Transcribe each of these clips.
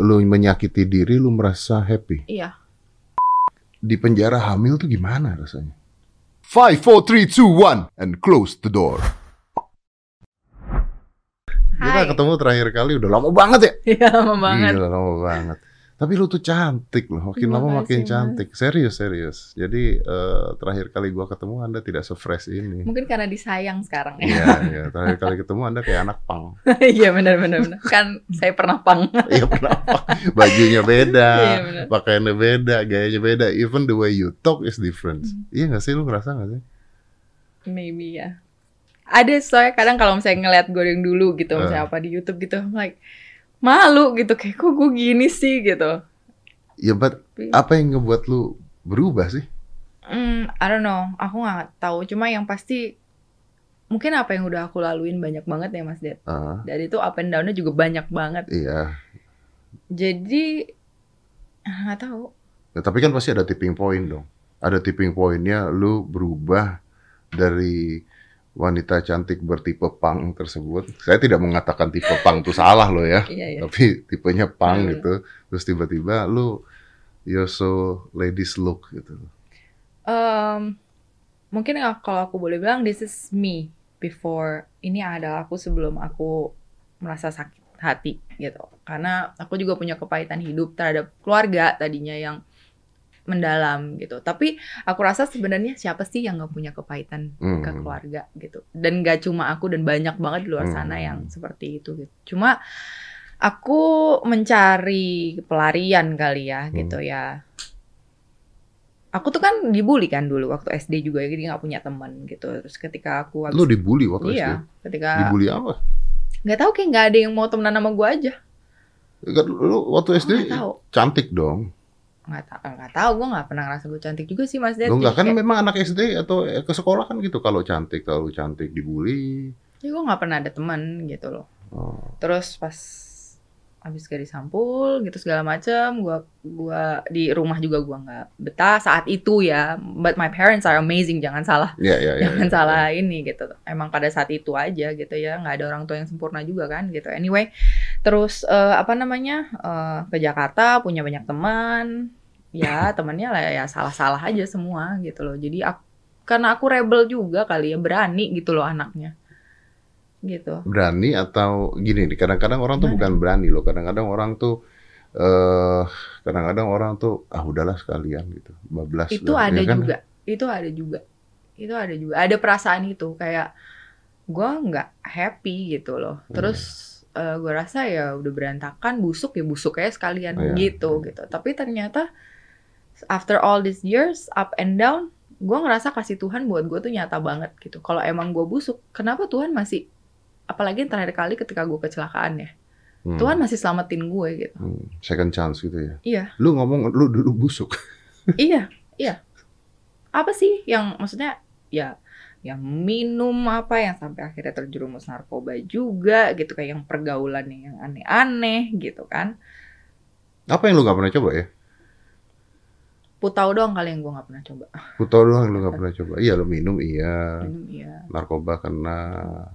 lu menyakiti diri, lu merasa happy. Iya. Di penjara hamil tuh gimana rasanya? Five, four, three, two, one, and close the door. Kita Hai. ketemu terakhir kali udah lama banget ya? Iya, lama banget. Gila, lama banget. Tapi lu tuh cantik loh, makin Terima lama makin Mas. cantik. Serius, serius. Jadi eh, terakhir kali gua ketemu Anda tidak se-fresh ini. Mungkin karena disayang sekarang ya. Iya, iya. Terakhir kali ketemu Anda kayak anak pang. Iya benar benar benar. Kan saya pernah pang. Iya, kenapa? Bajunya beda, Iya pakaiannya beda, gayanya beda. Even the way you talk is different. Hmm. Iya gak sih, lu ngerasa gak sih? Maybe ya. Ada soalnya kadang kalau misalnya ngeliat gue yang dulu gitu, Eh. misalnya apa di YouTube gitu, I'm like malu gitu kayak kok gue gini sih gitu. Ya, but apa yang ngebuat lu berubah sih? Hmm, I don't know, aku nggak tahu. Cuma yang pasti mungkin apa yang udah aku laluin banyak banget ya Mas Ded. Ah, Dan itu up and down-nya juga banyak banget. iya. Jadi nggak tahu. Ya, tapi kan pasti ada tipping point dong. Ada tipping pointnya lu berubah dari wanita cantik bertipe pang tersebut. Saya tidak mengatakan tipe pang itu salah loh ya. Iya iya. Tapi tipenya pang Hmm. gitu. Terus tiba-tiba lu you're so ladies look gitu. Um, mungkin ya kalau aku boleh bilang this is me before ini adalah aku sebelum aku merasa sakit hati gitu karena aku juga punya kepahitan hidup terhadap keluarga tadinya yang mendalam gitu tapi aku rasa sebenarnya siapa sih yang nggak punya kepahitan Hmm. ke keluarga gitu dan gak cuma aku dan banyak banget di luar sana Hmm. yang seperti itu gitu cuma aku mencari pelarian kali ya Hmm. gitu ya aku tuh kan dibully kan dulu waktu SD juga jadi nggak punya teman gitu terus ketika aku habis- Lu dibully waktu iya SD? ketika Dibully apa? nggak tahu kayak nggak ada yang mau temenan sama gue aja Kan Lu waktu SD tahu cantik dong. Nggak tahu nggak tahu gue nggak pernah ngerasa gue cantik juga sih mas Ded Lu enggak kan kayak- memang anak SD atau eh, ke sekolah kan gitu kalau cantik, terlalu cantik dibully. ya gue nggak pernah ada teman gitu loh Oh. terus pas habis gadis sampul gitu segala macem gua gua di rumah juga gua nggak betah saat itu ya but my parents are amazing jangan salah Iya, iya, iya. jangan iya. salah ini gitu emang pada saat itu aja gitu ya nggak ada orang tua yang sempurna juga kan gitu anyway terus eh, apa namanya eh, ke Jakarta punya banyak teman ya temannya lah ya salah-salah aja semua gitu loh. Jadi aku, karena aku rebel juga kali ya berani gitu loh anaknya. Gitu. Berani atau gini nih kadang-kadang orang tuh Gimana? bukan berani loh. Kadang-kadang orang tuh eh kadang-kadang orang tuh ah udahlah sekalian gitu. Bablas itu dah, ada ya kan? juga. Itu ada juga. Itu ada juga. Ada perasaan itu kayak gue nggak happy gitu loh. Hmm. terus gue rasa ya udah berantakan busuk ya busuk aja sekalian Iya. gitu gitu. Tapi ternyata after all these years up and down gue ngerasa kasih Tuhan buat gue tuh nyata banget gitu. Kalau emang gue busuk kenapa Tuhan masih apalagi yang terakhir kali ketika gue kecelakaan ya Hmm, Tuhan masih selamatin gue gitu. Hmm, second chance gitu ya? Iya. Lu ngomong lu dulu busuk. Iya, iya. Apa sih yang maksudnya ya yang minum apa yang sampai akhirnya terjerumus narkoba juga gitu kayak yang pergaulannya yang aneh-aneh gitu kan. apa yang lu nggak pernah coba ya Putau doang kali yang gue nggak pernah coba. Putau doang yang lu nggak pernah coba iya lu minum iya Minum iya. narkoba kena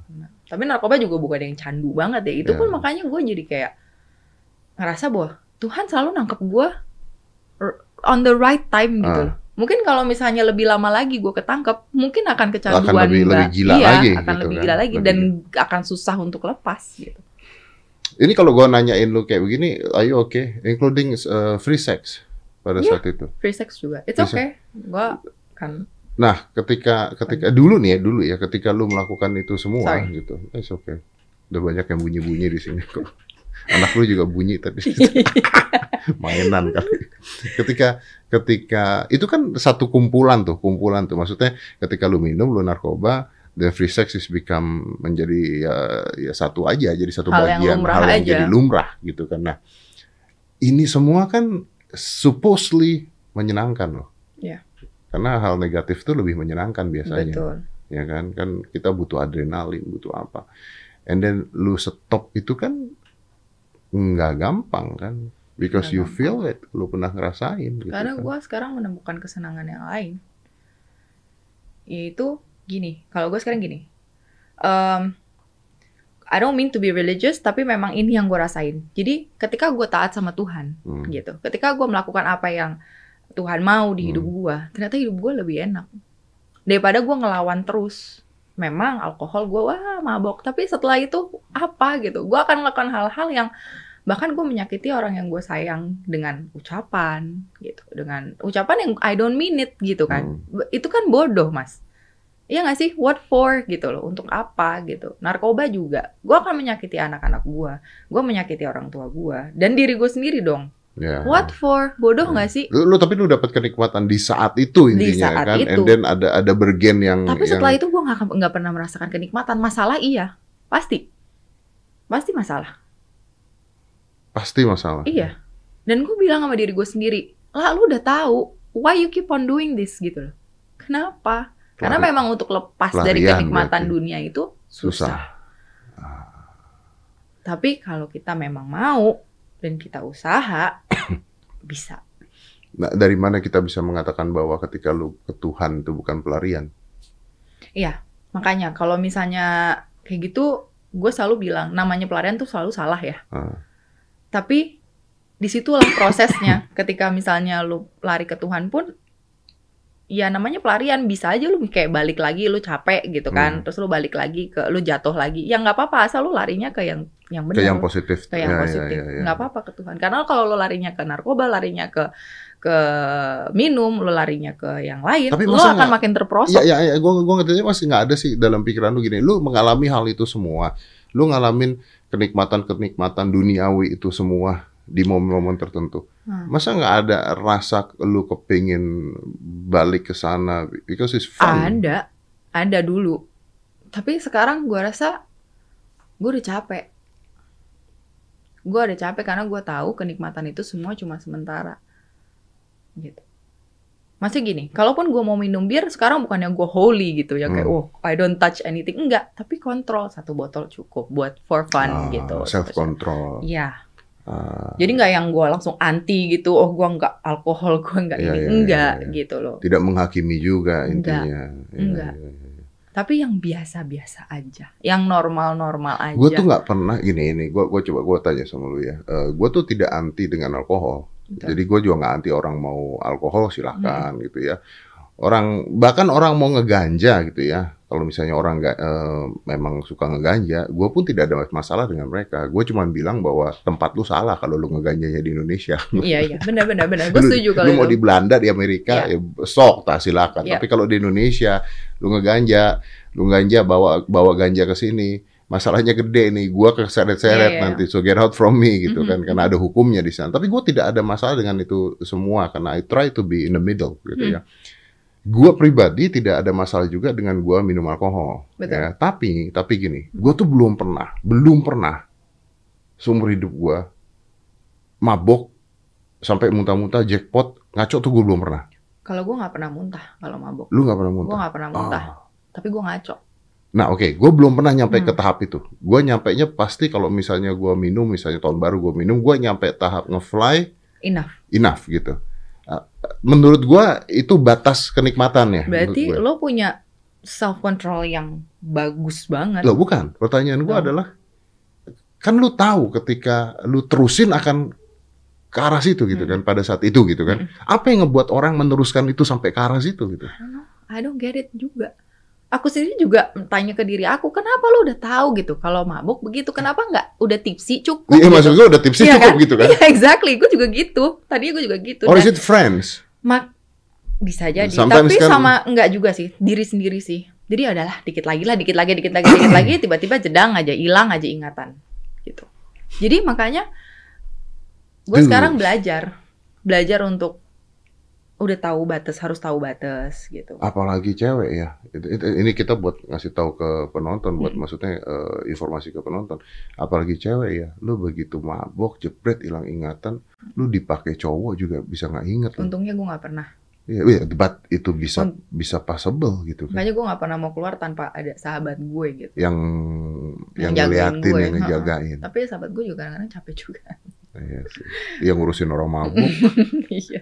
Nah, tapi narkoba juga bukan yang candu banget ya. Itu Ya. pun makanya gue jadi kayak ngerasa bahwa Tuhan selalu nangkep gue on the right time gitu Ah. loh. Mungkin kalau misalnya lebih lama lagi gue ketangkep, mungkin akan kecanduan Akan lebih- lebih gila iya, lagi akan gitu lebih kan. gila lagi Lebih dan akan susah untuk lepas gitu. ini kalau gua nanyain lu kayak begini are you okay including uh, free sex pada Iya. saat itu Free sex juga. It's Free okay. Gue kan Nah, ketika ketika dulu nih ya dulu ya, ketika lu melakukan itu semua Sorry. gitu, it's okay. Udah banyak yang bunyi-bunyi di sini kok. Anak lu juga bunyi tadi, mainan kali. Ketika ketika itu kan satu kumpulan tuh, kumpulan tuh. Maksudnya ketika lu minum, lu narkoba, the free sex is become menjadi ya, ya satu aja, jadi satu Hal yang bagian lumrah hal yang aja. jadi lumrah gitu kan. Nah, ini semua kan supposedly menyenangkan loh. Iya. Karena hal negatif itu lebih menyenangkan biasanya betul. ya kan kan kita butuh adrenalin butuh apa and then lu stop itu kan nggak gampang kan because Nggak you gampang. feel it lu pernah ngerasain gitu Karena kan. gue sekarang menemukan kesenangan yang lain. Yaitu gini. Kalau gue sekarang gini. em, I don't mean to be religious, tapi memang ini yang gue rasain. Jadi ketika gue taat sama Tuhan, Hmm. gitu. Ketika gue melakukan apa yang Tuhan mau di hidup Hmm. gue, ternyata hidup gue lebih enak daripada gue ngelawan terus. Memang alkohol gue wah mabok, tapi setelah itu apa gitu? Gue akan melakukan hal-hal yang bahkan gue menyakiti orang yang gue sayang dengan ucapan gitu, dengan ucapan yang I don't mean it gitu kan. Hmm. Itu kan bodoh mas. Iya gak sih? What for gitu loh? Untuk apa gitu? Narkoba juga. Gue akan menyakiti anak-anak gue. Gue menyakiti orang tua gue. Dan diri gue sendiri dong. Ya. What for? Bodoh gak sih? Lu, lu tapi lu dapat kenikmatan di saat itu intinya Di saat kan, itu. and then ada ada bergen yang Tapi yang setelah itu gue gak, nggak pernah merasakan kenikmatan. Masalah iya. Pasti. Pasti masalah. pasti masalah. Iya. Dan gue bilang sama diri gue sendiri. Lah lu udah tahu. Why you keep on doing this gitu loh. Kenapa? Karena Pelari- memang untuk lepas dari pelarian kenikmatan berarti. dunia itu susah. susah. Tapi kalau kita memang mau dan kita usaha, bisa. Nah, dari mana kita bisa mengatakan bahwa ketika lu ke Tuhan itu bukan pelarian? Iya, makanya kalau misalnya kayak gitu, gue selalu bilang namanya pelarian tuh selalu salah ya. Ah. Tapi di situlah prosesnya. Ketika misalnya lu lari ke Tuhan pun, ya namanya pelarian bisa aja lu kayak balik lagi, lu capek gitu kan, Hmm. terus lu balik lagi ke lu jatuh lagi. Ya nggak apa-apa, asal lu larinya ke yang yang Ke benar. yang positif. ke yang Ya, ya, positif ya, ya. nggak apa-apa ke Tuhan karena kalau lo larinya ke narkoba larinya ke ke minum lo larinya ke yang lain Tapi lo masa akan nggak- makin terperosok Iya, iya, ya, gue gue ngertinya masih nggak ada sih dalam pikiran lu gini. Lu mengalami hal itu semua. Lu ngalamin kenikmatan-kenikmatan duniawi itu semua di momen-momen tertentu. Hmm. Masa nggak ada rasa lu kepingin balik ke sana because it's fun. ada ada dulu tapi sekarang gua rasa gue udah capek gue udah capek karena gue tahu kenikmatan itu semua cuma sementara gitu masih gini kalaupun gue mau minum bir sekarang bukannya gue holy gitu ya kayak Hmm. oh I don't touch anything enggak tapi kontrol satu botol cukup buat for fun Ah, gitu Self control. Iya, jadi nggak yang gue langsung anti gitu, oh gue nggak alkohol, gue nggak Iya, ini, iya, enggak iya, iya. gitu loh. tidak menghakimi juga Enggak, intinya. Iya, enggak. iya, iya. Tapi yang biasa-biasa aja, yang normal-normal aja. Gue tuh nggak pernah gini ini. Gue gue coba gue tanya sama lu ya. gue tuh tidak anti dengan alkohol. Betul. Jadi gue juga nggak anti orang mau alkohol silahkan gitu ya. Orang bahkan orang mau ngeganja gitu ya. Kalau misalnya orang nggak eh, memang suka ngeganja, gue pun tidak ada masalah dengan mereka. Gue cuma bilang bahwa tempat lu salah kalau lu ngeganjanya di Indonesia. Iya iya, benar-benar benar. Gue Lu- setuju kalau lu mau di Belanda di Amerika ya sok tak silakan. Iya. Tapi kalau di Indonesia lu ngeganja, lu ganja bawa bawa ganja ke sini, masalahnya gede nih. Gua keseret-seret Iya, iya. nanti so get out from me gitu Mhm, kan karena ada hukumnya di sana. Tapi gue tidak ada masalah dengan itu semua karena I try to be in the middle gitu Hmm. ya. Gua pribadi tidak ada masalah juga dengan gua minum alkohol. Betul. Ya, tapi tapi gini, gua tuh belum pernah, belum pernah seumur hidup gua mabok sampai muntah-muntah jackpot ngaco tuh gue belum pernah. Kalau gue nggak pernah muntah kalau mabok. Lu nggak pernah Gue muntah? nggak pernah muntah, Ah. tapi gue ngaco. Nah oke, gue belum pernah nyampe ke Hmm. tahap itu. Gue nyampe nya pasti kalau misalnya gue minum, misalnya tahun baru gue minum, gue nyampe tahap ngefly Enough. enough gitu. Menurut gue itu batas kenikmatannya. Berarti menurut lo punya self control yang bagus banget. gua. Loh bukan. Pertanyaan gue Oh. adalah, kan lu tahu ketika lu terusin akan ke arah situ gitu kan Hmm. pada saat itu gitu kan. Apa yang ngebuat orang meneruskan itu sampai ke arah situ gitu? I don't get it juga. Aku sendiri juga tanya ke diri aku, kenapa lo udah tahu gitu kalau mabuk begitu, kenapa nggak udah tipsi cukup? Iya gitu. maksud gue udah tipsnya Iya cukup kan? gitu kan? Iya exactly, gue juga gitu. Tadinya gue juga gitu. Or is it friends? mak bisa jadi, Sometimes tapi kan- sama enggak juga sih, diri sendiri sih. Jadi adalah dikit lagi lah, dikit lagi, dikit lagi, dikit lagi, tiba-tiba jedang aja, hilang aja ingatan, gitu. Jadi makanya gue sekarang belajar, belajar untuk udah tahu batas, harus tahu batas, gitu. apalagi cewek ya ini kita buat ngasih tahu ke penonton buat Hmm. maksudnya eh, informasi ke penonton apalagi cewek ya lu begitu mabok jepret hilang ingatan lu dipakai cowok juga bisa nggak inget. Untungnya gue nggak pernah. Iya, iya, but itu bisa Unt- bisa possible gitu kan Makanya gue nggak pernah mau keluar tanpa ada sahabat gue gitu. yang yang, Yang ngeliatin gue, yang ngejagain Tapi sahabat gue juga kadang-kadang capek juga. Iya sih. yang ngurusin orang mabuk Iya.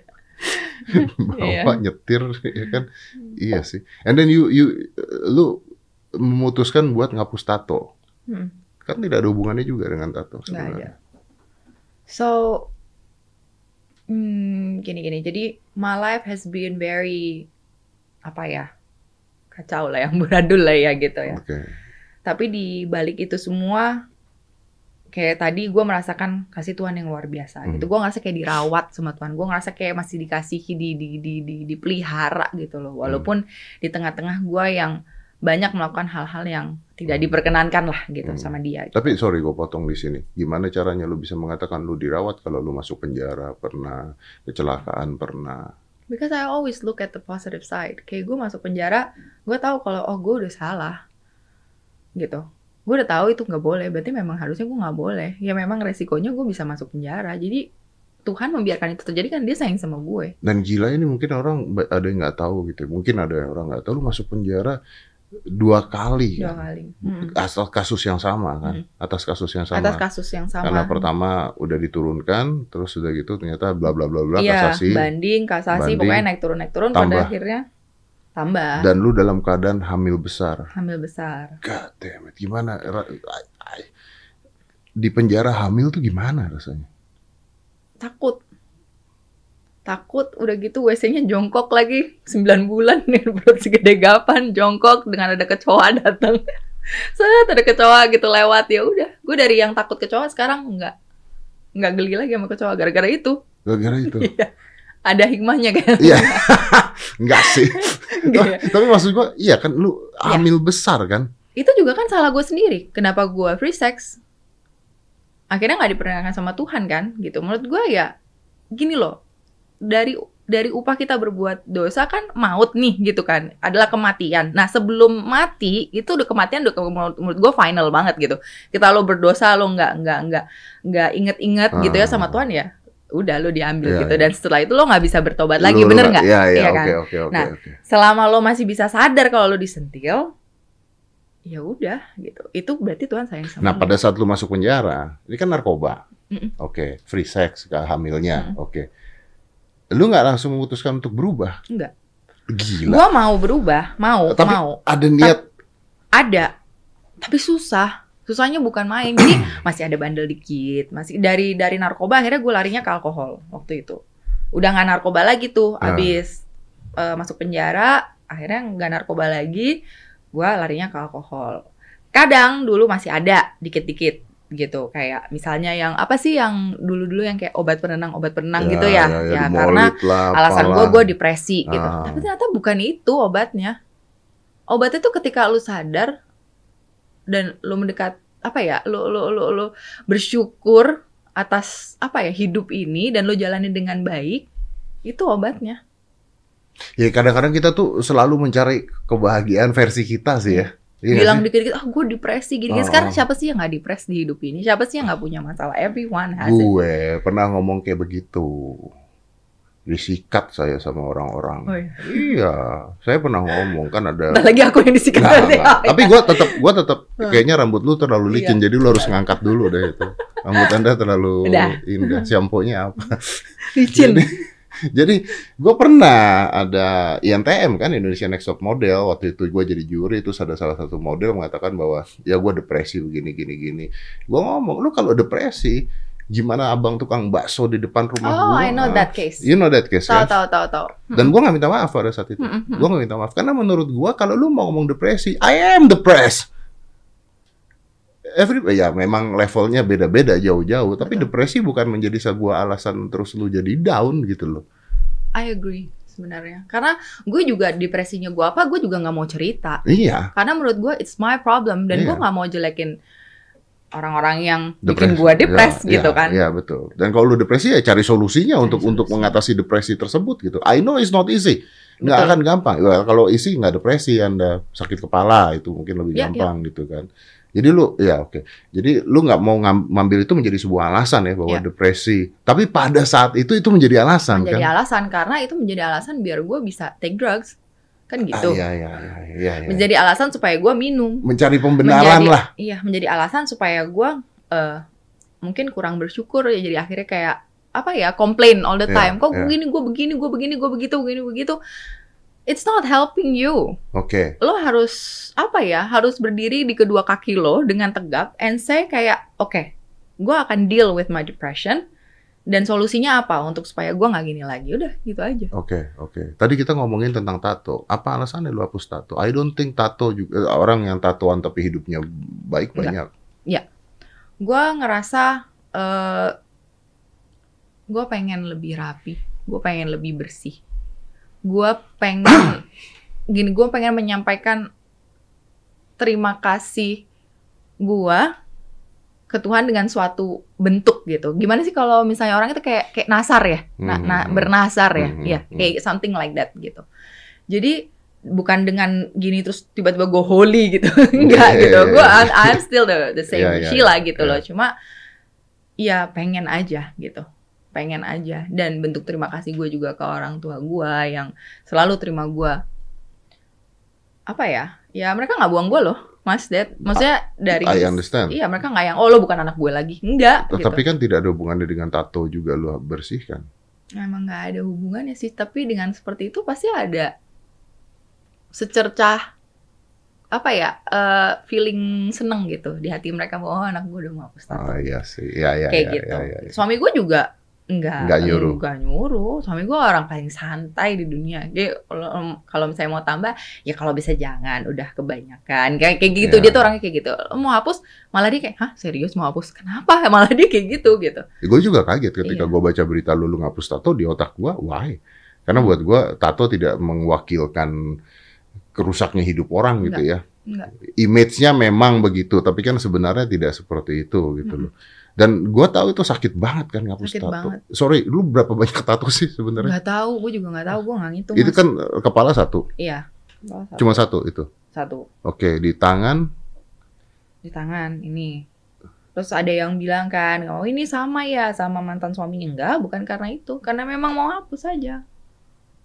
bawa nyetir ya kan iya sih and then you you lu memutuskan buat ngapus tato Hmm. Kan tidak ada hubungannya juga dengan tato sebenarnya. ada. So, hmm, gini-gini. Jadi, my life has been very apa ya kacau lah, yang beradul lah ya gitu ya. Oke. Tapi di balik itu semua, kayak tadi gue merasakan kasih Tuhan yang luar biasa Hmm. gitu. Gue ngerasa kayak dirawat sama Tuhan. Gue ngerasa kayak masih dikasihi, di, di, di, di, dipelihara gitu loh. Walaupun di tengah-tengah gue yang banyak melakukan hal-hal yang tidak diperkenankan lah gitu Hmm. sama dia. Tapi sorry gue potong di sini. Gimana caranya lu bisa mengatakan lu dirawat kalau lu masuk penjara pernah, kecelakaan pernah. Because I always look at the positive side. Kayak gue masuk penjara, gue tahu kalau oh gue udah salah, gitu. Gue udah tahu itu nggak boleh. Berarti memang harusnya gue nggak boleh. Ya memang resikonya gue bisa masuk penjara. Jadi Tuhan membiarkan itu terjadi kan dia sayang sama gue. Dan gila ini mungkin orang ada yang nggak tahu gitu. Mungkin ada yang orang nggak tahu lu masuk penjara dua kali. Dua kan? kali. Mm. Asal kasus yang sama kan, atas kasus yang sama. Atas kasus yang sama. Karena pertama udah diturunkan, terus sudah gitu ternyata bla bla bla bla iya, kasasi. banding, kasasi, Banding, pokoknya naik turun naik turun. tambah. Pada akhirnya tambah. Dan lu dalam keadaan hamil besar. hamil besar. God damn it, gimana? Di penjara hamil tuh gimana rasanya? Takut. Takut, udah gitu WC-nya jongkok lagi 9 bulan dengan perut segede gapan, jongkok dengan ada kecoa datang. Set ada kecoa gitu lewat ya udah. Gue dari yang takut kecoa sekarang enggak nggak geli lagi sama kecoa gara-gara itu. Gara-gara itu. Iya. Ada hikmahnya kan. Iya. Enggak sih. Iya. Tapi maksud gua, iya kan lu hamil besar kan? itu juga kan salah gue sendiri. Kenapa gue free sex? Akhirnya nggak diperkenankan sama Tuhan kan, gitu. Menurut gue ya, gini loh, dari dari upah kita berbuat dosa kan maut nih gitu kan, adalah kematian. Nah sebelum mati itu udah kematian udah menurut, menurut gue final banget gitu. Kita lo berdosa lo nggak nggak nggak nggak inget-inget gitu ya sama Ah. Tuhan ya, udah lo diambil Iya, gitu. iya. Dan setelah itu lo nggak bisa bertobat Lu- lagi, lu bener nggak? Iya, iya, Iya kan? oke, oke, Nah, oke. selama lo masih bisa sadar kalau lo disentil, ya udah gitu. Itu berarti Tuhan sayang sama Nah, lo. pada saat lu masuk penjara, ini kan narkoba. Mm-mm. Oke, free sex hamilnya. Mm. Oke. Lu nggak langsung memutuskan untuk berubah? Enggak. Gila. Gua mau berubah, mau, Tapi- mau. Ada niat Ada. Tapi susah. Susahnya bukan main. Jadi masih ada bandel dikit, masih dari dari narkoba akhirnya gue larinya ke alkohol waktu itu. Udah nggak narkoba lagi tuh, Ah. abis eh, masuk penjara, akhirnya nggak narkoba lagi, gue larinya ke alkohol. Kadang dulu masih ada dikit-dikit gitu, kayak misalnya yang apa sih yang dulu-dulu yang kayak obat penenang, obat penenang gitu ya, ya, karena dimolit lah, alasan gue gue depresi gitu Ah. tapi ternyata bukan itu obatnya obatnya tuh ketika lu sadar dan lu mendekat apa ya lu lu lu, lu bersyukur atas apa ya hidup ini dan lu jalani dengan baik itu obatnya Ya kadang-kadang kita tuh selalu mencari kebahagiaan versi kita sih ya. Iya bilang dikit-dikit ah gue depresi gini, Oh, sekarang oh. siapa sih yang nggak depres di hidup ini siapa sih yang nggak punya masalah everyone has it Gue pernah ngomong kayak begitu. Disikat saya sama orang-orang. oh, iya. Iya, saya pernah ngomong kan ada. Ntar lagi aku yang disikat nggak. Oh, Tapi iya. gue tetap, gue tetap kayaknya rambut lu terlalu licin, jadi lu harus ngangkat dulu deh itu. Rambut anda terlalu Udah. indah. Shampoo-nya apa? licin Jadi gue pernah ada INTM kan Indonesia Next Top Model waktu itu gue jadi juri itu ada salah satu model mengatakan bahwa ya gue depresi begini gini gini. Gue ngomong lu kalau depresi gimana abang tukang bakso di depan rumah oh gue? I know that case You know that case tahu kan? tahu tahu tahu Dan gue gak minta maaf pada saat itu. Mm, mm, mm. Gue gak minta maaf karena menurut gue kalau lu mau ngomong depresi, I am depressed. Every ya memang levelnya beda-beda jauh-jauh, tapi Betul. depresi bukan menjadi sebuah alasan terus lu jadi down gitu loh. I agree sebenarnya karena gue juga depresinya gue apa gue juga nggak mau cerita Iya. karena menurut gue it's my problem dan gue Iya. nggak mau jelekin orang-orang yang bikin Depresi. gue depres Ya, gitu ya, kan Iya betul. Dan kalau lu depresi ya cari solusinya untuk untuk solusi. mengatasi depresi tersebut gitu. I know it's not easy. Nggak Betul. akan gampang. Well, kalau isi nggak depresi, anda sakit kepala itu mungkin lebih Ya, gampang gitu kan. Jadi lu ya oke. Jadi lu nggak mau ngam- ngambil itu menjadi sebuah alasan ya bahwa Ya. depresi. Tapi pada saat itu itu menjadi alasan menjadi kan. alasan karena itu menjadi alasan biar gue bisa take drugs kan Ah, gitu iya, iya, iya, iya, iya. menjadi alasan supaya gue minum Mencari pembenaran menjadi, lah. iya menjadi alasan supaya gue eh, mungkin kurang bersyukur ya jadi akhirnya kayak apa ya komplain all the Ya, time kok ya. begini gue begini gue begini gue begitu begini begitu it's not helping you. Oke. Lo harus apa ya? Harus berdiri di kedua kaki lo dengan tegap and say kayak, oke, gue akan deal with my depression dan solusinya apa untuk supaya gue nggak gini lagi. Udah gitu aja. Oke, oke. Tadi kita ngomongin tentang tato. Apa alasannya lu hapus tato? I don't think tato juga eh, orang yang tatoan tapi hidupnya baik Enggak. banyak. Gue ngerasa eh gue pengen lebih rapi, gue pengen lebih bersih, gue pengen gini, gue pengen menyampaikan terima kasih gue ke Tuhan dengan suatu bentuk gitu. Gimana sih kalau misalnya orang itu kayak kayak nasar ya, na- Mhm. na- bernasar ya, ya kayak something like that gitu. Jadi bukan dengan gini terus tiba-tiba go holy gitu, enggak Iya, gitu. iya, Gue iya. I'm, I'm still the the same Sheila iya, gitu loh. Cuma ya pengen aja gitu, pengen aja. Dan bentuk terima kasih gue juga ke orang tua gue yang selalu terima gue. Apa ya? Ya mereka nggak buang gue loh, Mas Dad. Maksudnya dari I understand. Iya mereka nggak yang oh lo bukan anak gue lagi, enggak. gitu. Tapi kan tidak ada hubungannya dengan tato juga lu bersihkan. Emang nggak ada hubungannya sih, tapi dengan seperti itu pasti ada secercah apa ya eh, feeling seneng gitu di hati mereka bahwa oh anak gue udah mau hapus tato Oh iya sih. Iya iya kayak iya, gitu. iya, iya, iya. Suami gue juga enggak Nggak nyuruh. enggak nyuruh. Suami gue orang paling santai di dunia. Dia kalau misalnya mau tambah ya kalau bisa jangan, udah kebanyakan. Kayak kayak gitu Iya. dia tuh orangnya kayak gitu. Mau hapus malah dia kayak, "Hah, serius mau hapus? Kenapa?" Malah dia kayak gitu gitu. Gue juga kaget ketika Iya. gue baca berita lu, lu ngapus tato di otak gue, why? Karena buat gue tato tidak mewakilkan kerusaknya hidup orang gitu ya. Enggak. Image-nya memang begitu, tapi kan sebenarnya tidak seperti itu gitu loh. Dan gue tahu itu sakit banget kan ngapus Sakit tato. banget. Sorry, lu berapa banyak tato sih sebenarnya? Nggak tahu, gue juga nggak tahu, gue nggak ngitung. Itu Mas. kan eh, kepala satu, iya. Salah satu. cuma satu itu. satu Oke, di tangan, di tangan ini. Terus ada yang bilang kan, oh ini sama ya sama mantan suaminya enggak, bukan karena itu, karena memang mau hapus saja.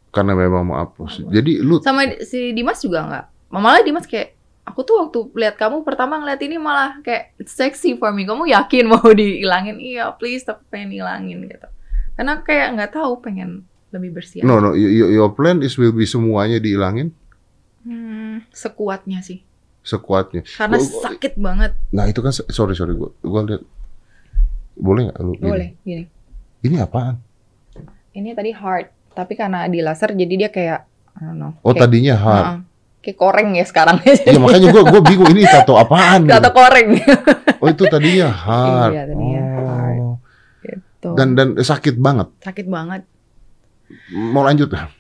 karena memang mau hapus. Hapus. Jadi lu Sama si Dimas juga enggak. Malah Dimas kayak aku tuh waktu lihat kamu pertama ngeliat ini malah kayak it's sexy for me. Kamu yakin mau dihilangin? Iya, please tapi pengen hilangin gitu. Karena kayak nggak tahu pengen lebih bersih. no no y- y- your plan is will be semuanya dihilangin Hmm, sekuatnya sih. sekuatnya. Karena Gua- gua- sakit banget. Nah, itu kan sorry sorry gua gua lihat boleh nggak lu gini? Boleh, gini. Ini apaan? Ini tadi heart, tapi karena di laser jadi dia kayak I don't know. Oh, kayak, tadinya heart. Heeh. Kayak koreng ya sekarang. Iya, makanya gua gua bingung ini tato apaan. gitu. Tato koreng. Oh, itu tadinya heart. Iya, tadinya. Oh. Tuh. Dan dan sakit banget. sakit banget. Mau lanjut nggak?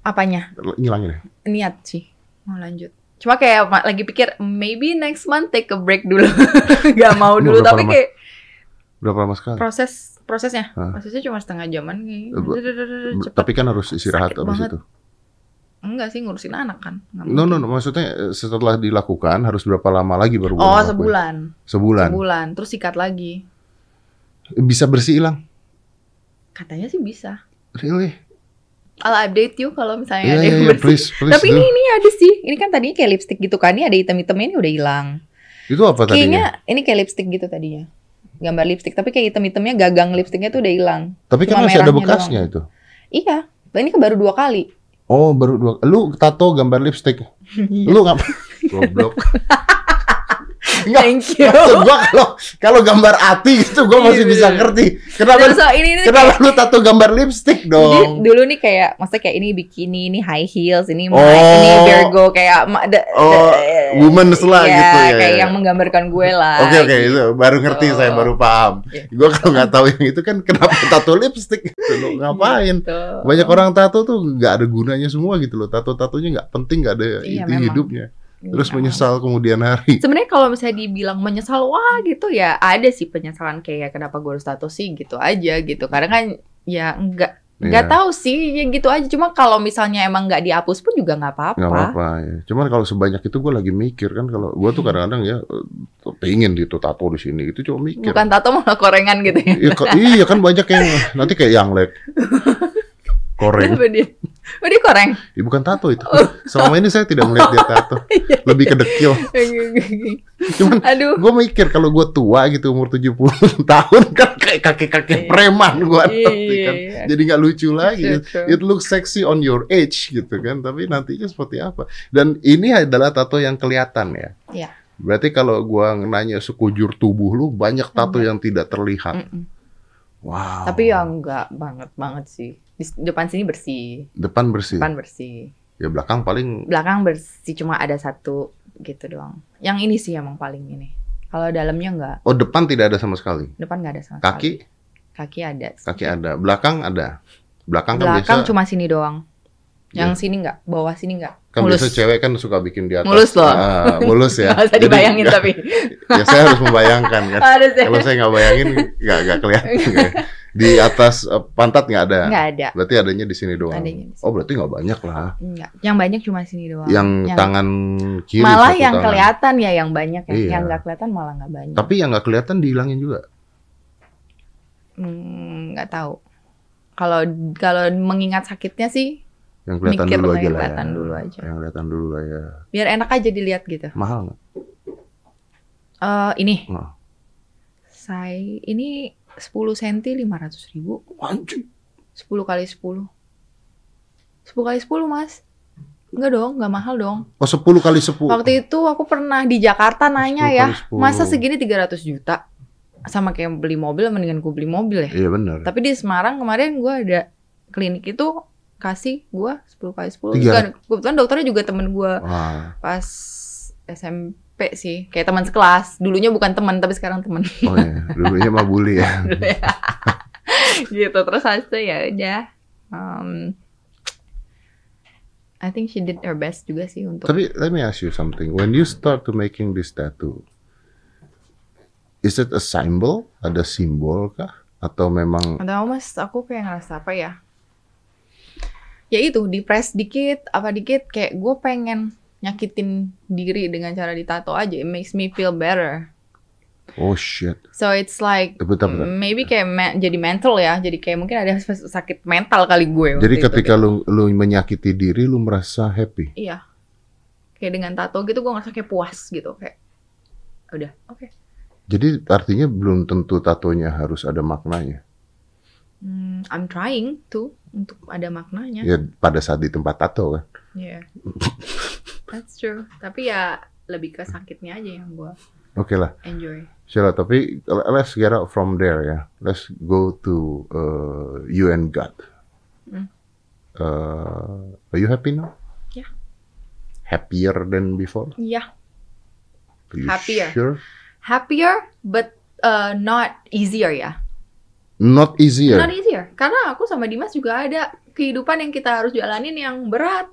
Apanya? Ngilangin ya? Niat sih mau lanjut. Cuma kayak lagi pikir maybe next month take a break dulu. Gak mau dulu tapi lama? kayak Berapa lama sekali? proses prosesnya. Hah? Prosesnya cuma setengah jaman kayak. Eh. Tapi kan harus istirahat habis banget. itu. Enggak sih ngurusin anak kan. No, no, no, maksudnya eh, setelah dilakukan harus berapa lama lagi baru Oh sebulan. Sebulan. Sebulan. Terus sikat lagi. Bisa bersih hilang? Katanya sih bisa. Really? I'll update you kalau misalnya Iya, ada iya, yang iya, bersih. please, please Tapi do. ini ini ada sih. Ini kan tadinya kayak lipstick gitu kan. Ini ada hitam-hitamnya ini udah hilang. Itu apa tadinya? Kayaknya ini kayak lipstick gitu tadinya. Gambar lipstick tapi kayak hitam-hitamnya gagang lipsticknya tuh udah hilang. Tapi kan masih ada bekasnya itu. Iya. Ini kan baru dua kali. Oh, baru dua. Lu tato gambar lipstick. Iya. Lu ngapa? Goblok. Enggak. Thank you. Maksud gua kalau kalau gambar hati gitu gua masih Iya, bisa bener. ngerti. Kenapa so ini ini kenapa lu tato gambar lipstick Jadi dong? dulu nih kayak maksudnya kayak ini bikini, ini high heels, ini Oh. ini Virgo kayak the- Oh, the- women's lah iya, gitu ya, kayak ya. yang menggambarkan gue lah. Oke oke gitu. itu baru ngerti Gitu. saya baru paham. Iya. Gua kalau nggak tahu yang itu kan kenapa tato lipstick gitu lu ngapain? Gitu. Banyak orang tato tuh nggak ada gunanya semua gitu loh. Tato-tatonya nggak penting, nggak ada Iya, inti memang. hidupnya. Terus Memang. menyesal kemudian hari. Sebenarnya kalau misalnya dibilang menyesal, wah gitu ya ada sih penyesalan kayak kenapa gue harus tato sih gitu aja gitu. Karena kan ya enggak nggak Iya. tahu sih ya gitu aja. Cuma kalau misalnya emang nggak dihapus pun juga nggak apa-apa. nggak apa-apa ya. Cuman kalau sebanyak itu gue lagi mikir kan kalau gue tuh kadang-kadang ya eh, pengen gitu tato di sini itu cuma mikir. Bukan tato malah korengan gitu ya. Iya, iya kan banyak yang nanti kayak yang lek koreng. Oh, dia koreng. Ya, bukan tato itu. Selama ini saya tidak melihat dia tato. Lebih ke dekil. Cuman Aduh. gue mikir kalau gue tua gitu umur 70 tahun kan kayak kakek-kakek Iya. preman gue nanti kan. Iya. Jadi nggak lucu lagi. It looks sexy on your age gitu kan, tapi nantinya seperti apa? Dan ini adalah tato yang kelihatan ya. Iya. Berarti kalau gua nanya sekujur tubuh lu banyak tato yang tidak terlihat. Wow. Tapi ya enggak banget banget sih. Di depan sini bersih, depan bersih. depan bersih. Ya belakang paling Belakang bersih cuma ada satu gitu doang. Yang ini sih emang paling ini. Kalau dalamnya enggak, Oh, depan tidak ada sama sekali. depan enggak ada sama Kaki, sekali. Kaki ada. kaki ada. Belakang ada. Belakang kan Belakang biasa cuma sini doang. Yang Iya. sini enggak, bawah sini enggak. kan mulus. biasa cewek kan suka bikin di atas. Mulus loh. Ah, mulus ya. Nggak usah Jadi dibayangin nggak- tapi. ya saya harus membayangkan kan. Harus ya. Kalau saya nggak bayangin nggak nggak kelihatan. Di atas eh, pantat nggak ada. Enggak ada. Berarti adanya di sini doang. Adanya di sini. Oh berarti nggak banyak lah. Enggak. Yang banyak cuma sini doang. Yang, tangan kiri malah yang tangan. kelihatan ya yang banyak ya. Iya. Yang enggak kelihatan malah enggak banyak. Tapi yang nggak kelihatan dihilangin juga. Hmm, nggak tahu. Kalau kalau mengingat sakitnya sih Yang kelihatan Mikir dulu aja yang lah. kelihatan ya. dulu aja. Yang kelihatan dulu lah ya. biar enak aja dilihat gitu. Mahal nggak? Eh ini Nah. saya ini 10 cm 500 ribu. Anjing. 10 kali 10. 10 kali 10 mas. Enggak dong, enggak mahal dong. Oh 10 kali 10. Waktu itu aku pernah di Jakarta nanya 10 ya, kali 10. masa segini 300 juta? Sama kayak beli mobil, mendingan gue beli mobil ya. Iya benar. Tapi di Semarang kemarin gue ada klinik itu kasih gue 10 kali 10. Tiga. Kan, kebetulan dokternya juga temen gue pas SMP sih. Kayak teman sekelas. Dulunya bukan teman, tapi sekarang teman. Oh iya, dulunya mah bully ya. gitu. Terus habis itu ya udah. Um, I think she did her best juga sih untuk Tapi let me ask you something. When you start to making this tattoo, is it a symbol? Ada simbol kah? Atau memang Atau mas, aku kayak ngerasa apa ya? Ya itu, dipres dikit, apa dikit, kayak gue pengen nyakitin diri dengan cara ditato aja. It makes me feel better. oh shit. So it's like Eh, Bentar, bentar. maybe kayak me- jadi mental ya. Jadi kayak mungkin ada sakit mental kali gue. waktu Jadi itu, ketika kayak- lu lu menyakiti diri, lu merasa happy. iya, kayak dengan tato gitu gue ngerasa kayak puas gitu, kayak udah, oke. Jadi artinya belum tentu tatonya harus ada maknanya. Hmm, I'm trying tuh untuk ada maknanya. Ya pada saat di tempat tato kan. Yeah. That's true. Tapi ya lebih ke sakitnya aja yang gue Oke lah. enjoy. Sheila, tapi let's get out from there ya. Let's go to uh, you and God. Uh, are you happy now? Yeah. Happier than before? Are you Happier. Sure? happier but uh, not easier ya. Not easier. Not easier. Karena aku sama Dimas juga ada kehidupan yang kita harus jalanin yang berat.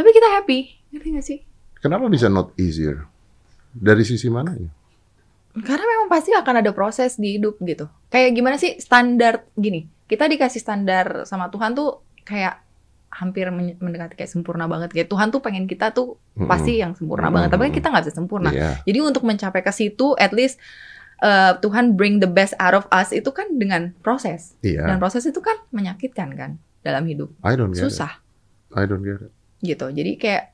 Tapi kita happy, ngerti gak sih? Kenapa bisa not easier? Dari sisi mana ya? Karena memang pasti akan ada proses di hidup gitu. Kayak gimana sih standar gini? Kita dikasih standar sama Tuhan tuh kayak hampir men- mendekati kayak sempurna banget. Kayak Tuhan tuh pengen kita tuh pasti yang sempurna banget. Tapi kan kita nggak bisa sempurna. Iya. Jadi untuk mencapai ke situ, at least uh, Tuhan bring the best out of us itu kan dengan proses. Iya. Dan proses itu kan menyakitkan kan dalam hidup. I don't get Susah it. I don't get it. Gitu. Jadi kayak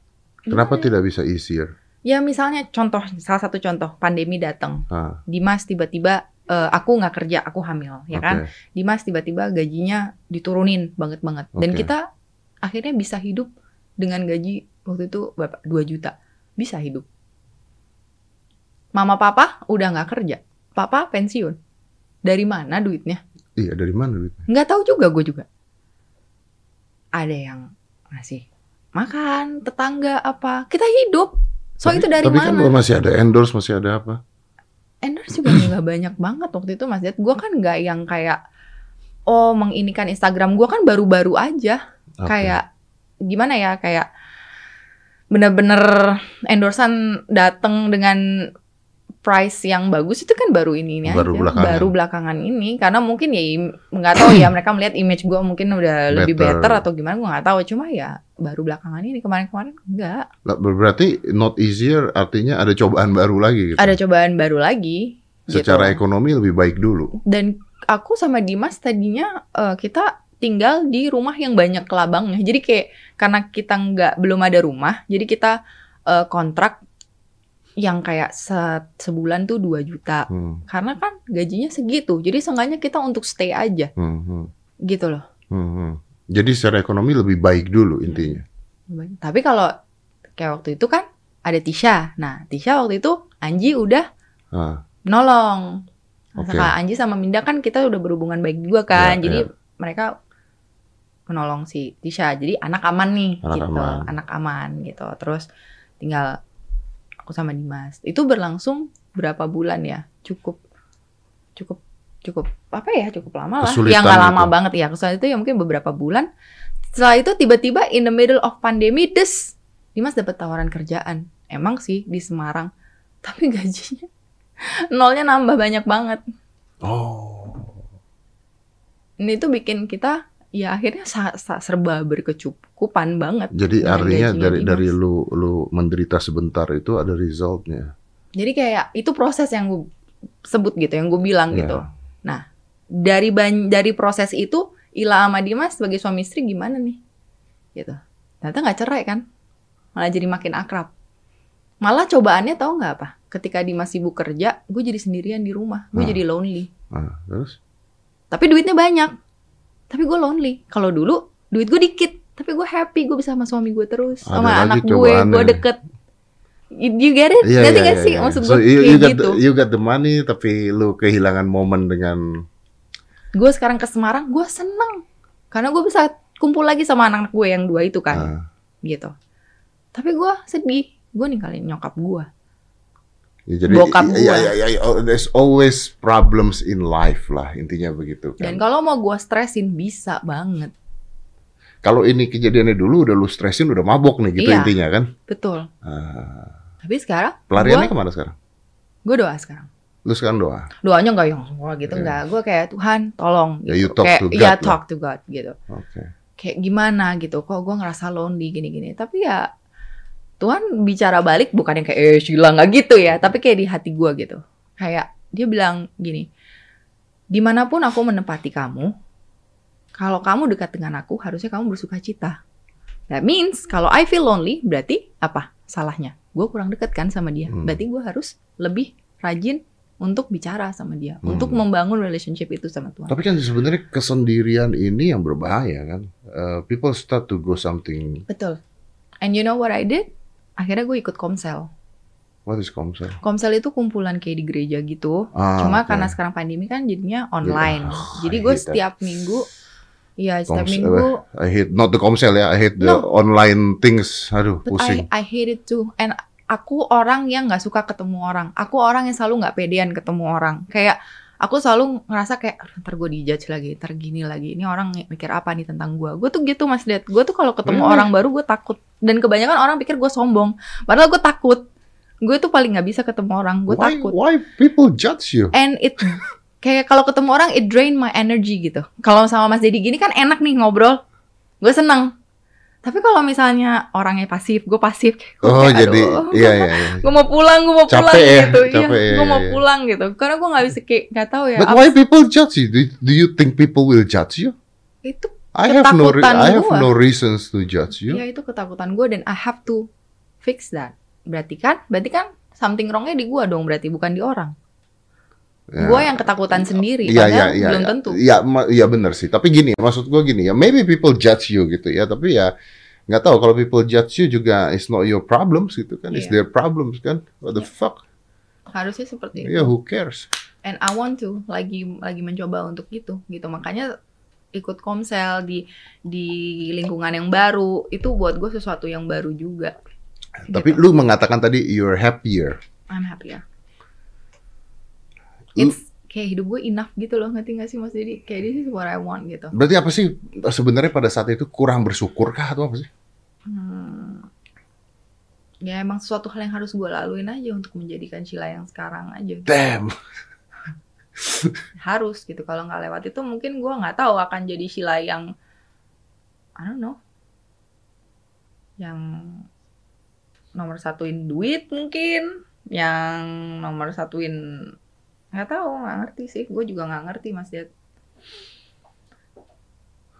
Kenapa gimana? tidak bisa easier? Ya misalnya contoh salah satu contoh pandemi datang. Ah, Dimas tiba-tiba eh, aku nggak kerja, aku hamil, ya kan? oke. Dimas tiba-tiba gajinya diturunin banget banget. Dan Oke. kita akhirnya bisa hidup dengan gaji waktu itu berapa? 2 juta. Bisa hidup. Mama papa udah nggak kerja. Papa pensiun. Dari mana duitnya? Iya, dari mana duitnya? Nggak tahu juga gue juga. Ada yang ngasih makan, tetangga apa. Kita hidup. So Tapi- itu dari tapi mana? kan masih ada endorse, masih ada apa? endorse juga nggak banyak banget waktu itu Mas Dad. Gue kan nggak yang kayak oh menginikan Instagram gue kan baru-baru aja Oke. kayak gimana ya kayak bener-bener endorsan dateng dengan price yang bagus itu kan baru ini ini Baru aja belakangan. baru belakangan ini karena mungkin ya nggak tahu ya mereka melihat image gue mungkin udah lebih Better. better atau gimana gue nggak tahu cuma ya baru belakangan ini kemarin-kemarin enggak Berarti not easier artinya ada cobaan baru lagi gitu. ada cobaan baru lagi Secara gitu. ekonomi lebih baik dulu. dan aku sama Dimas tadinya eh, kita tinggal di rumah yang banyak kelabangnya. Jadi kayak karena kita nggak belum ada rumah, jadi kita eh, kontrak yang kayak se- sebulan tuh 2 juta. Hmm, Karena kan gajinya segitu. Jadi seenggaknya kita untuk stay aja hmm, hmm, gitu loh. hmm, hmm. Jadi secara ekonomi lebih baik dulu intinya. Tapi kalau kayak waktu itu kan ada Tisha. Nah, Tisha waktu itu Anji udah Ah, menolong. Oke. Kak Anji sama Minda kan kita udah berhubungan baik juga kan. Ya, Jadi ya. mereka menolong si Tisha. Jadi anak aman nih Anak gitu. aman. Anak aman gitu. Terus tinggal aku sama Dimas. Itu berlangsung berapa bulan ya? Cukup cukup cukup apa ya? Cukup lama lah. Kesulitan Yang nggak lama itu. banget ya. Kesulitan itu ya mungkin beberapa bulan. Setelah itu tiba-tiba in the middle of pandemi des Dimas dapat tawaran kerjaan. Emang sih di Semarang. Tapi gajinya nolnya nambah banyak banget. Oh. Ini tuh bikin kita ya akhirnya sa- sa- serba berkecukupan banget. Jadi artinya dari Dimas. dari lu lu menderita sebentar itu ada resultnya. Jadi kayak itu proses yang gue sebut gitu, yang gue bilang Ya. gitu. Nah, dari ban dari proses itu Ila sama Dimas sebagai suami istri gimana nih? Gitu. Ternyata nggak cerai kan? Malah jadi makin akrab. Malah cobaannya tahu nggak apa? Ketika Dimas sibuk kerja, gue jadi sendirian di rumah. Gue Hmm. jadi lonely. Ah, terus? Tapi duitnya banyak. Tapi gue lonely. Kalau dulu duit gue dikit, tapi gue happy. Gue bisa sama suami gue terus, Ada sama anak gue. Gue deket. You you get it? Iya, Ngerti iya, nggak iya, sih? iya. Maksud So gue you, you got gitu. the, you got the money tapi lu kehilangan momen dengan gue sekarang ke Semarang gue seneng karena gue bisa kumpul lagi sama anak-anak gue yang dua itu kan ah, gitu tapi gue sedih gue ninggalin nyokap gue ya jadi Bokap ya, gua. ya, ya, ya, oh, there's always problems in life lah intinya begitu dan kan. kalau mau gue stresin bisa banget Kalau ini kejadiannya dulu udah lu stresin udah mabok nih gitu Iya. intinya kan. betul Ah, tapi sekarang pelariannya gue ke mana sekarang? gue doa sekarang Lu sekarang doa. doanya nggak yang wah gitu Iya. nggak gue kayak Tuhan tolong Ya, you gitu. talk kayak to God ya lah. talk to God gitu Oke. kayak gimana gitu kok gue ngerasa lonely gini-gini tapi ya Tuhan bicara balik bukan yang kayak eh Sheila nggak gitu ya tapi kayak di hati gue gitu kayak dia bilang gini di mana pun aku menempati kamu kalau kamu dekat dengan aku harusnya kamu bersuka cita that means kalau I feel lonely berarti apa salahnya gue kurang dekat kan sama dia Hmm. berarti gue harus lebih rajin untuk bicara sama dia Hmm. untuk membangun relationship itu sama Tuhan Tapi kan sebenarnya kesendirian ini yang berbahaya kan. Eh, people start to go something. Betul. And you know what I did? Akhirnya gue ikut komsel. What is komsel? Komsel itu kumpulan kayak di gereja gitu. Ah, Cuma oke. karena sekarang pandemi kan jadinya online. Ah, Jadi I gue hate that. setiap minggu, ya setiap Komsel- minggu, I hate not the komsel ya. I hate the No. online things. Aduh, but I, pusing. I hate it too. And aku orang yang nggak suka ketemu orang. Aku orang yang selalu nggak pedean ketemu orang. Kayak aku selalu ngerasa kayak "Aduh, ntar gue dijudge lagi, ntar gini lagi. Ini orang mikir apa nih tentang gue? Gue tuh gitu mas Dad. Gue tuh kalau ketemu Really? orang baru gue takut. Dan kebanyakan orang pikir gue sombong. Padahal gue takut. Gue tuh paling nggak bisa ketemu orang. Gue takut. why people judge you? And it kayak kalau ketemu orang it drain my energy gitu. Kalau sama Mas Dedi gini kan enak nih ngobrol. Gue seneng. Tapi kalau misalnya orangnya pasif, gue pasif. Gua Oh, kayak, jadi aduh, iya iya iya. gue mau pulang, gue mau Capek pulang ya, gitu. capek ya, iya, gue mau iya. pulang gitu. Karena gue nggak bisa kayak nggak tahu ya. But why people judge you? Do, do you think people will judge you? itu I have no I have gua. no reasons to judge you. ya itu ketakutan gue dan I have to fix that. Berarti kan, berarti kan something wrongnya di gue dong berarti bukan di orang. Ya. Gue yang ketakutan sendiri, Iya, padahal iya, iya, belum iya. tentu. Iya, iya benar sih. Tapi gini, maksud gua gini ya, maybe people judge you gitu ya, tapi ya nggak tahu kalau people judge you juga it's not your problems gitu kan, it's Iya. their problems kan. What the fuck? Harusnya seperti itu. Ya who cares? and I want to lagi lagi mencoba untuk itu gitu makanya ikut komsel di di lingkungan yang baru itu buat gue sesuatu yang baru juga Tapi Gitu. lu mengatakan tadi you're happier. I'm happier it's kayak hidup gue enough gitu loh ngerti gak sih mas jadi kayak this is what I want gitu Berarti apa sih sebenarnya pada saat itu kurang bersyukur kah atau apa sih? Hmm. ya emang sesuatu hal yang harus gue laluin aja untuk menjadikan Sheila yang sekarang aja Damn. harus gitu kalau nggak lewat itu mungkin gue nggak tahu akan jadi Sheila yang I don't know yang nomor satuin duit mungkin yang nomor satuin nggak tahu nggak ngerti sih. Gue juga nggak ngerti mas Diat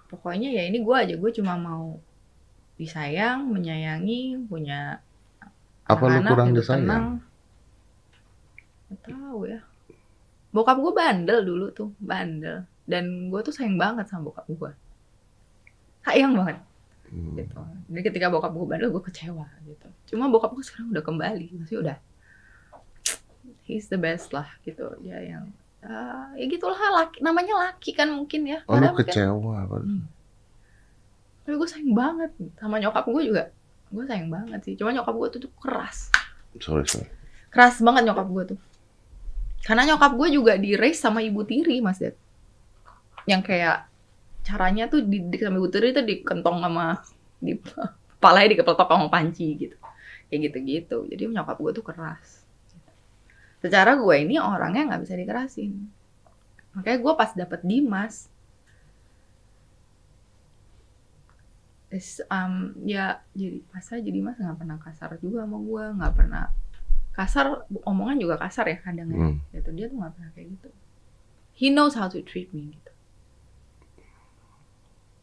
pokoknya ya ini gue aja. Gue cuma mau disayang menyayangi punya Apa lu anak-anak, kurang hidup disayang? Nggak tahu ya. Bokap gue bandel dulu tuh bandel. Dan gue tuh sayang banget sama bokap gue sayang banget. Hmm. gitu. Jadi ketika bokap gue bandel gue kecewa gitu. Cuma bokap gue sekarang udah kembali. Maksudnya udah he's the best lah gitu. Dia yang ah, ya gitulah laki namanya laki kan mungkin ya. Oh, lu kecewa. apa? Hmm. tapi gue sayang banget sama nyokap gue juga. Gue sayang banget sih. Cuma nyokap gue tuh, tuh keras. Sorry, sorry. keras banget nyokap gue tuh. Karena nyokap gue juga di raise sama ibu tiri mas Dad. Yang kayak caranya tuh didik sama ibu tiri tuh dikentong sama di kepalanya dikepletok sama panci gitu. Kayak gitu-gitu. Jadi nyokap gue tuh keras secara gue ini orangnya nggak bisa dikerasin. Makanya gue pas dapet Dimas is, um, ya jadi pas aja Dimas nggak pernah kasar juga sama gue nggak pernah kasar omongan juga kasar ya kadang ya. Hmm. gitu dia tuh nggak pernah kayak gitu. He knows how to treat me gitu.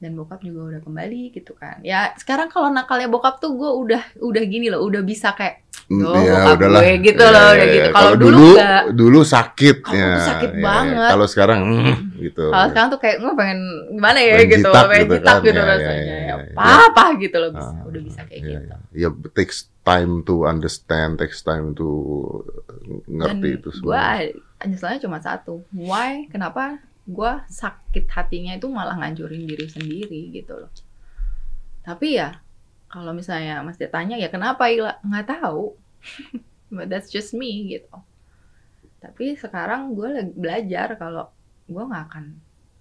Dan bokap juga udah kembali gitu kan. Ya sekarang kalau nakalnya bokap tuh gue udah udah gini loh udah bisa kayak Oh, ya udahlah. gue gitu Ya, loh, ya, ya. gitu. Kalau Kalau dulu dulu enggak. dulu sakit Kalau ya. sakit ya, ya. banget. Kalau sekarang mm, gitu. kalau sekarang tuh kayak gue pengen gimana ya Pengen gitu jitak pengen gitu jitak kan. gitu Ya, ya, rasanya ya, ya, ya, ya. apa gitu loh bisa Ah, udah bisa kayak ya, gitu Ya, takes time to understand, takes time to ngerti dan itu gue semua. nyeselnya cuma satu why kenapa gue sakit hatinya itu malah ngancurin diri sendiri gitu loh tapi ya kalau misalnya Mas Dia tanya ya kenapa Ila nggak tahu but that's just me gitu tapi sekarang gue lagi belajar kalau gue nggak akan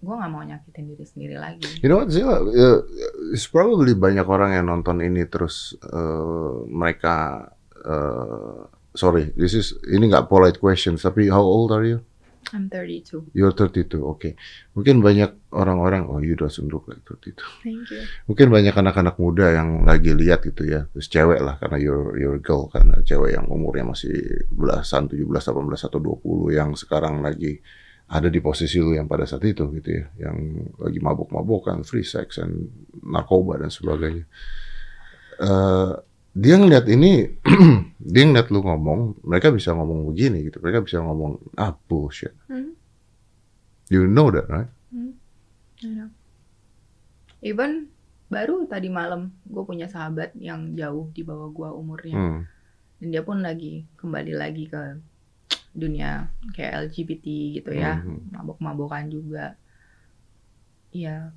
gue nggak mau nyakitin diri sendiri lagi You know what, Zila? Uh, it's probably banyak orang yang nonton ini terus uh, mereka uh, sorry, this is ini nggak polite question, tapi how old are you? I'm 32 You're 32, oke. Mungkin banyak orang-orang, oh you doesn't look like 32. thank you Mungkin banyak anak-anak muda yang lagi lihat gitu ya, terus cewek lah karena you're, you're a girl karena cewek yang umurnya masih belasan, 17, 18 atau 20 yang sekarang lagi ada di posisi lu yang pada saat itu gitu ya, yang lagi mabuk-mabukan, free sex, and narkoba dan sebagainya. Eh, dia ngeliat ini, dia ngeliat lu ngomong, mereka bisa ngomong begini gitu, mereka bisa ngomong ah bullshit. Hmm. You know that, right? I know. Even baru tadi malam gue punya sahabat yang jauh di bawah gue umurnya Hmm. dan dia pun lagi kembali lagi ke dunia kayak LGBT gitu ya Mhm. mabok-mabokan juga ya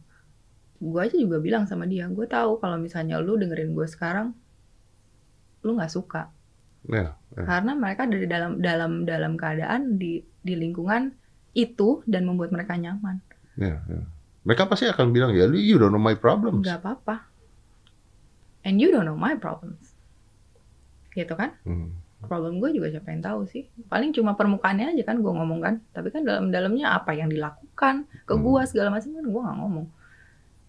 gue aja juga bilang sama dia gue tahu kalau misalnya lu dengerin gue sekarang lu nggak suka Ya, ya. karena mereka dari dalam dalam dalam keadaan di di lingkungan itu dan membuat mereka nyaman Ya, ya. Mereka pasti akan bilang ya, "Lu- you don't know my problems. nggak apa-apa and you don't know my problems gitu kan Hmm. problem gue juga siapa yang tahu sih paling cuma permukaannya aja kan gue ngomong kan tapi kan dalam-dalamnya apa yang dilakukan ke Hmm. gue segala macam kan gue nggak ngomong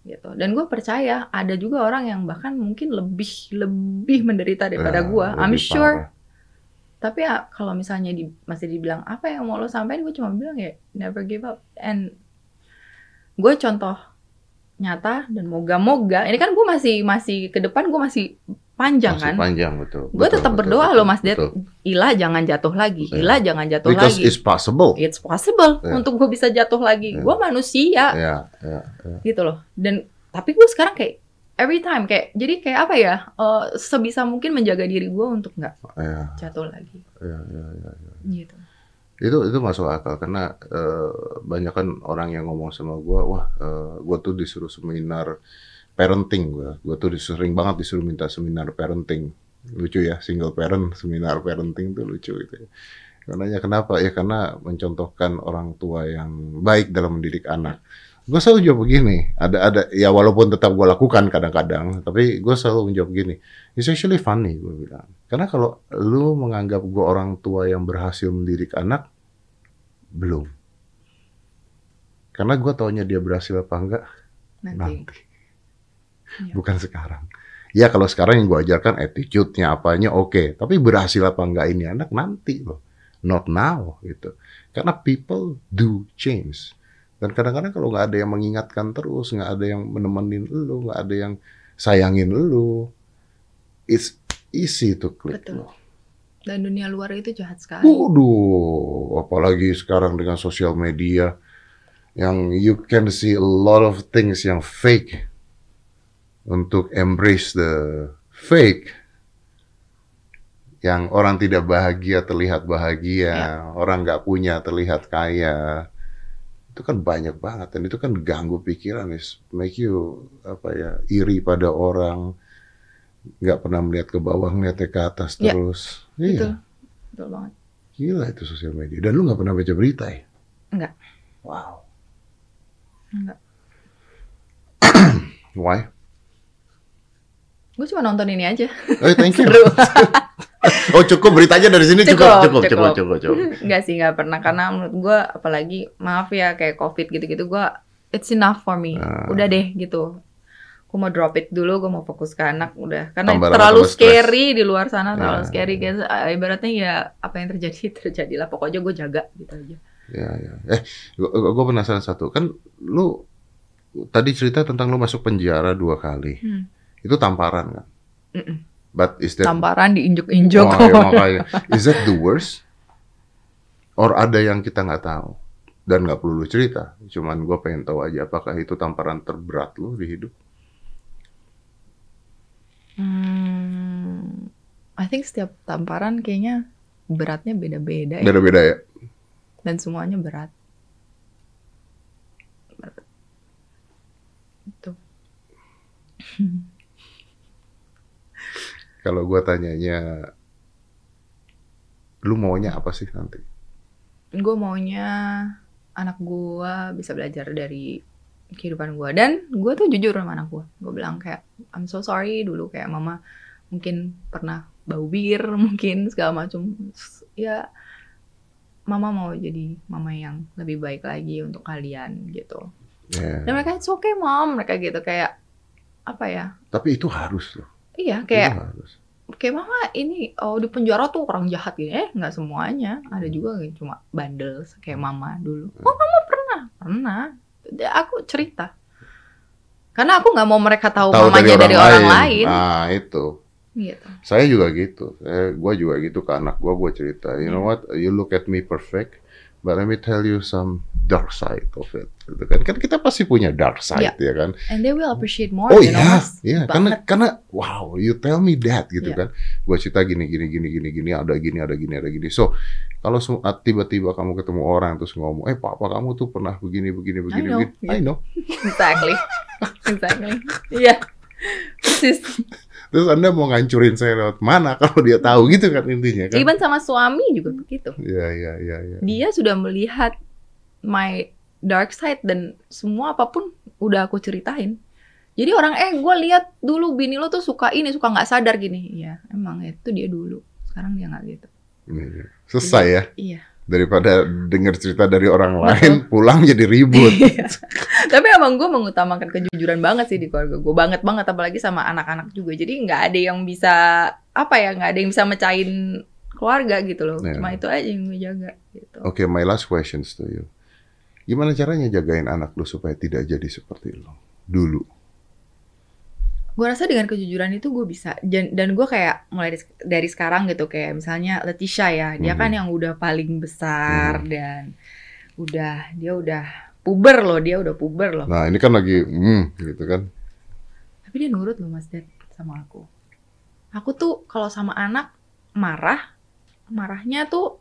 gitu. Dan gue percaya ada juga orang yang bahkan mungkin lebih lebih menderita daripada Ya, gue I'm sure parah. tapi ya kalau misalnya di, masih dibilang apa yang mau lo sampein gue cuma bilang ya never give up. And gue contoh nyata dan moga-moga ini kan gue masih masih ke depan gue masih panjang Masih kan panjang betul. gue tetap berdoa betul, loh Mas Ded. Ila jangan jatuh lagi Ya. Ila jangan jatuh Because lagi it's possible. it's possible Ya. untuk gue bisa jatuh lagi Ya. gue manusia Ya, ya, ya. gitu loh dan tapi gue sekarang kayak every time kayak jadi kayak apa ya eh, sebisa mungkin menjaga diri gue untuk nggak Ya, jatuh lagi ya, ya, ya, ya. gitu Itu itu masuk akal karena eh, banyak kan orang yang ngomong sama gua, wah, eh, gua tuh disuruh seminar parenting gua. Gua tuh disuruh- sering banget disuruh minta seminar parenting. Lucu ya, single parent seminar parenting tuh lucu gitu ya. Karena kenapa? Ya karena mencontohkan orang tua yang baik dalam mendidik anak. Gue selalu jawab begini, ada ada ya walaupun tetap gue lakukan kadang-kadang, tapi gue selalu menjawab gini, it's actually funny gue bilang. Karena kalau lu menganggap gue orang tua yang berhasil mendidik anak, belum. Karena gue taunya dia berhasil apa enggak nanti nanti, Iya. bukan sekarang. Ya kalau sekarang yang gue ajarkan attitude-nya apanya oke, tapi berhasil apa enggak ini anak nanti loh, not now gitu. Karena people do change. Dan kadang-kadang kalau nggak ada yang mengingatkan terus, nggak ada yang menemenin lu, nggak ada yang sayangin lu, it's easy to click. Betul. loh. Dan dunia luar itu jahat sekali. Waduh, apalagi sekarang dengan sosial media yang you can see a lot of things yang fake untuk embrace the fake yang orang tidak bahagia terlihat bahagia, orang nggak punya terlihat kaya. Itu kan banyak banget dan itu kan ganggu pikiran, is make you apa ya iri pada orang, nggak pernah melihat ke bawah, ngeliatnya ke atas Ya, terus. Iya. Betul banget. Gila itu sosial media. Dan lu nggak pernah baca berita ya? Enggak. Wow. Enggak. Why? Gue cuma nonton ini aja. Oh, thank you. Oh, cukup beritanya dari sini cukup, cukup, cukup, Cukup, cukup, cukup. Enggak sih, enggak pernah. Karena menurut gue, apalagi, maaf ya, kayak COVID gitu-gitu, gue, it's enough for me. Ah. Udah deh, gitu. Gue mau drop it dulu, gue mau fokus ke anak, udah. Karena Tambah terlalu scary di luar sana, terlalu Ya. scary. Guys. Ah, Ibaratnya ya, apa yang terjadi, terjadilah. Pokoknya gue jaga, gitu aja. Ya, ya. Eh, gua penasaran satu. Kan lu tadi cerita tentang lu masuk penjara dua kali. Hmm. Itu tamparan kan? Mm-mm. But is that Tamparan diinjuk-injuk. Wah, ya, makanya. Is that the worst? Or ada yang kita nggak tahu? Dan nggak perlu lu cerita. Cuman gue pengen tahu aja apakah itu tamparan terberat lu di hidup? Hmm, I think setiap tamparan kayaknya beratnya beda-beda ya. Beda-beda ya. Dan semuanya berat. Berat. Itu. Kalau gue tanyanya, lu maunya apa sih nanti? Gue maunya anak gue bisa belajar dari kehidupan gue. Dan gue tuh jujur sama anak gue. Gue bilang kayak, I'm so sorry dulu kayak mama mungkin pernah bau bir, mungkin segala macam. Ya, mama mau jadi mama yang lebih baik lagi untuk kalian gitu. Ya. Dan mereka it's okay mom, mereka gitu kayak apa ya? Tapi itu harus loh. Iya kayak harus. kayak mama ini oh di penjara tuh orang jahat gitu. Eh nggak semuanya, ada juga yang cuma bandel kayak mama dulu. Oh mama pernah, pernah. Aku cerita. Karena aku nggak mau mereka tahu, Tahu mamanya dari orang, lain. Nah itu. Gitu. Saya juga gitu. Saya, gua juga gitu ke anak gua. Gua cerita. You know Hmm. what? You look at me perfect, but let me tell you some dark side of it. Gitu kan? Kan kita pasti punya dark side ya kan. And they will appreciate more. Oh iya, Mas. iya. Karena Banget. karena wow, you tell me that gitu Iya. kan. Gua cerita gini gini gini gini gini ada gini ada gini ada gini. So kalau ah, tiba-tiba kamu ketemu orang terus ngomong, eh papa kamu tuh pernah begini begini begini know, begini. iya. I know. exactly, exactly. Iya, persis. Terus anda mau ngancurin saya lewat mana kalau dia tahu gitu kan intinya kan? Even sama suami juga begitu. Iya iya iya. iya. dia sudah melihat my dark side dan semua apa pun udah aku ceritain. Jadi orang eh gue lihat dulu bini lo tuh suka ini suka nggak sadar gini. Iya emang itu dia dulu. Sekarang dia nggak gitu. Iya. Selesai ya. Iya. Daripada dengar cerita dari orang lain, pulang jadi ribut. Iya. Tapi emang gue mengutamakan kejujuran banget sih di keluarga gue banget banget apalagi sama anak-anak juga. Jadi nggak ada yang bisa apa ya nggak ada yang bisa mecahin keluarga gitu loh. Iya. Cuma itu aja yang gue jaga gitu. Oke, my last questions to you. Gimana caranya jagain anak lu supaya tidak jadi seperti lu dulu? Gue rasa dengan kejujuran itu gue bisa dan, dan gue kayak mulai dari, sekarang gitu kayak misalnya Leticia ya dia Mhm. kan yang udah paling besar Mhm. dan udah dia udah puber loh dia udah puber loh Nah, ini kan lagi hmm gitu kan. tapi dia nurut loh mas Dad sama aku aku tuh kalau sama anak marah marahnya tuh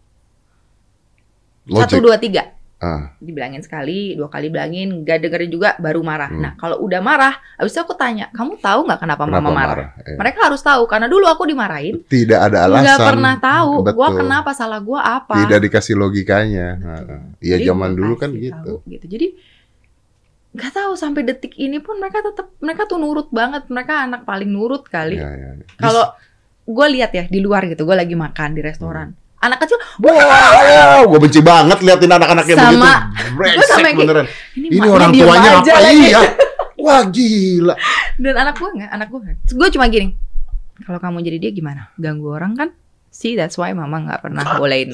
satu dua tiga Ah, dibilangin sekali dua kali bilangin gak dengerin juga baru marah Hmm. nah kalau udah marah abis itu aku tanya kamu tahu nggak kenapa, kenapa mama marah, marah? Eh, mereka harus tahu karena dulu aku dimarahin Tidak ada alasan. nggak pernah tahu Betul. gua kenapa salah gua apa Tidak dikasih logikanya. Betul. Nah, Iya Jadi zaman dulu kan gitu. tahu gitu jadi nggak tahu sampai detik ini pun mereka tetap mereka tuh nurut banget mereka anak paling nurut kali ya, ya. kalau gue lihat ya di luar gitu gue lagi makan di restoran Hmm. Anak kecil Wow, gue benci banget liatin anak-anak kayak Sama. begitu. Sampai kayak, beneran. ini, Ini orang tuanya apa lagi. iya? Wah gila. dan anak gue nggak anak gue gue cuma gini kalau kamu jadi dia gimana ganggu orang kan see that's why mama nggak pernah bolehin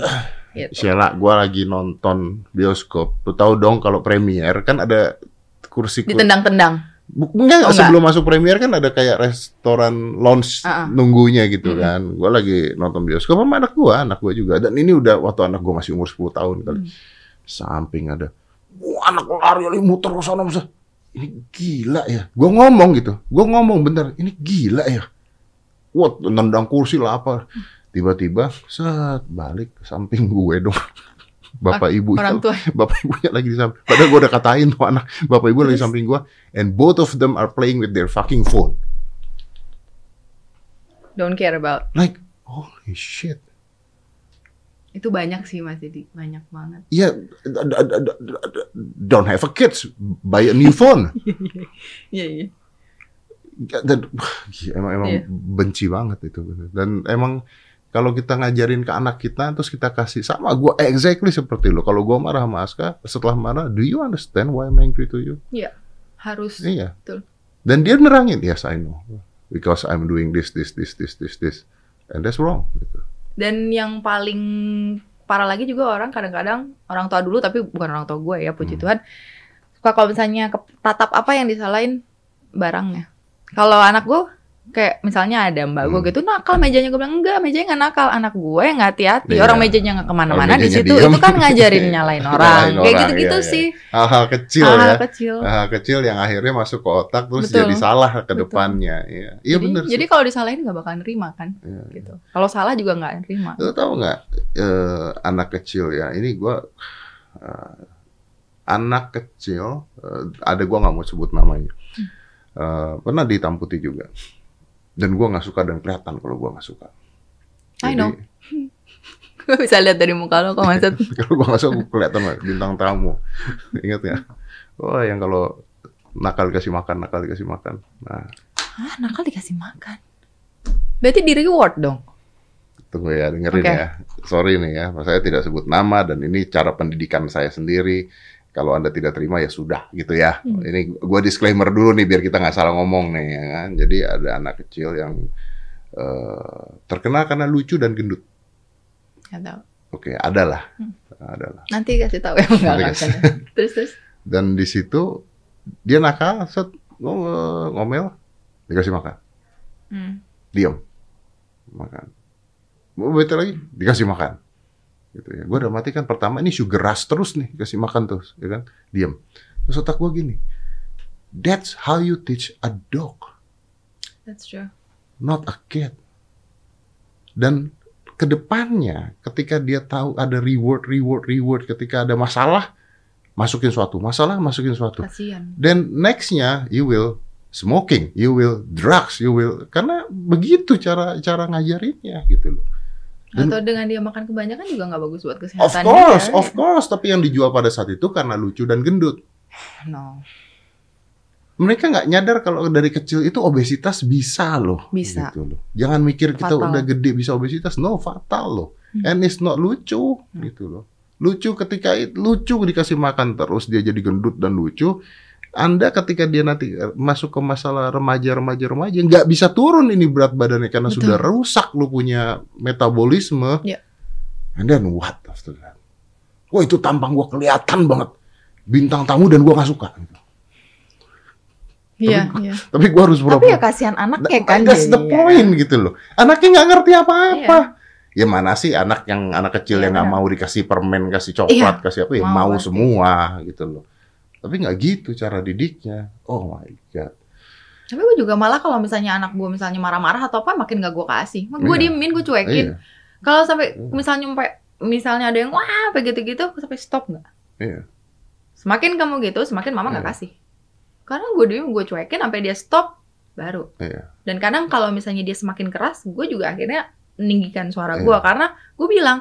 Gitu. Sheila, gua lagi nonton bioskop. Lu tahu dong kalau premier kan ada kursi kursi Ditendang-tendang. Enggak, Oh, enggak. sebelum masuk premier kan ada kayak restoran lounge Ah, ah. nunggunya gitu Mm-mm. kan. Gua lagi nonton bioskop sama anak gua, anak gua juga. Dan ini udah waktu anak gua masih umur 10 tahun kali. Hmm. Samping ada, wah anak lari lari muter ke sana. Ini gila ya. Gua ngomong gitu. Gua ngomong bentar, ini gila ya. Wah, nendang kursi lah apa. Tiba-tiba, set, balik ke samping gue dong. Bapak ibu Orang tua. bapak ibunya lagi di samping. Padahal gue udah katain tuh anak, bapak ibu lagi di samping gue, and both of them are playing with their fucking phone. Don't care about. Like, holy shit. Itu banyak sih Mas Didi, banyak banget. Ya, d- d- don't have a kids, buy a new phone. Iya, iya. Dan gila, emang emang Iya. benci banget itu. Dan emang kalau kita ngajarin ke anak kita, terus kita kasih sama gue exactly seperti lo. Kalau gue marah sama Aska, setelah marah, do you understand why I'm angry to you? Harus. Iya. Betul. Dan dia nerangin, yes I know, because I'm doing this, this, this, this, this, this, and that's wrong. Gitu. Dan yang paling parah lagi juga orang kadang-kadang orang tua dulu tapi bukan orang tua gue ya puji Hmm. Tuhan. Suka kalau misalnya ke- tatap apa yang disalahin barangnya. Kalau anak gue kayak misalnya ada mbak gue Hmm. gitu nakal mejanya gue bilang enggak mejanya nggak nakal anak gue yang nggak hati-hati Iya. orang mejanya nggak ke mana-mana di situ itu kan ngajarin nyalain orang Nyalain kayak gitu-gitu iya, iya. sih Hal-hal kecil hal ya, kecil hal kecil yang akhirnya masuk ke otak terus Betul. jadi salah ke Betul. depannya. Iya, iya jadi, bener. jadi kalau disalahin nggak bakal nerima kan Iya. gitu kalau salah juga nggak nerima Lo tau nggak eh, anak kecil ya? Ini gua eh, anak kecil eh, ada gua nggak mau sebut namanya. Eh, pernah ditamputi juga. Dan gua nggak suka dan kelihatan kalau gua nggak suka. I know. gue bisa lihat dari muka lo kok maksud kalau gua nggak suka kelihatan bintang tamu. Ingat ya? Oh yang kalau nakal dikasih makan, nakal dikasih makan. Nah, ah nakal dikasih makan berarti di reward dong tunggu ya, dengerin Oke. ya. Sorry nih ya, saya tidak sebut nama dan ini cara pendidikan saya sendiri. Kalau Anda tidak terima ya sudah gitu ya. Hmm. Ini gua disclaimer dulu nih biar kita nggak salah ngomong nih ya kan. Jadi ada anak kecil yang eh, terkenal karena lucu dan gendut. nggak tahu Oke, adalah. Hmm. Adalah. nanti kasih tahu ya enggak kasih. bercanda. terus terus Dan di situ dia nakal, set ngo- ngomel, dikasih makan, hmm. diam, makan. Mau lagi, dikasih makan. Gitu ya. Gue udah mati kan pertama ini sugar rush terus nih, kasih makan terus, ya kan, diam. Terus otak gue gini, that's how you teach a dog, that's true not a kid. Dan ke depannya, ketika dia tahu ada reward, reward, reward, ketika ada masalah, masukin suatu masalah, masukin suatu. kasihan Then nextnya you will smoking, you will drugs, you will karena begitu cara cara ngajarinnya gitu loh. Dan- atau dengan dia makan kebanyakan juga nggak bagus buat Of kesehatan course, dia. of course. Tapi yang dijual pada saat itu karena lucu dan gendut. no Mereka nggak nyadar kalau dari kecil itu obesitas bisa loh. Bisa. Gitu loh. Jangan mikir kita Fatal. udah gede bisa obesitas. No, fatal loh. Hmm. And it's not lucu Hmm. gitu loh. Lucu ketika it- lucu dikasih makan terus dia jadi gendut dan lucu. Anda ketika dia nanti eh, masuk ke masalah remaja-remaja remaja nggak bisa turun ini berat badannya karena Betul. sudah rusak lu punya metabolisme. Ya. And then what after that? Wah itu tampang gua kelihatan banget bintang tamu dan gua nggak suka. iya iya Tapi gua harus tapi pura-pura. ya kasihan anaknya That- kan That's the jadinya. point gitu loh. Anaknya nggak ngerti apa-apa. Ya mana sih anak yang anak kecil Iya, yang nggak mau dikasih permen, kasih coklat, kasih apa ya mau mau, semua gitu loh. Tapi nggak gitu cara didiknya. Oh my god. Tapi gue juga malah kalau misalnya anak gue misalnya marah-marah atau apa makin gak gue kasih. Gue Iya. diemin, gue cuekin. Iya, Kalau sampai Iya. misalnya sampai misalnya ada yang wah apa gitu-gitu, sampai stop nggak? iya. Semakin kamu gitu, semakin mama nggak Iya. kasih. Karena gue diem, gue cuekin sampai dia stop baru. Iya. Dan kadang kalau misalnya dia semakin keras, gue juga akhirnya meninggikan suara Iya. gue karena gue bilang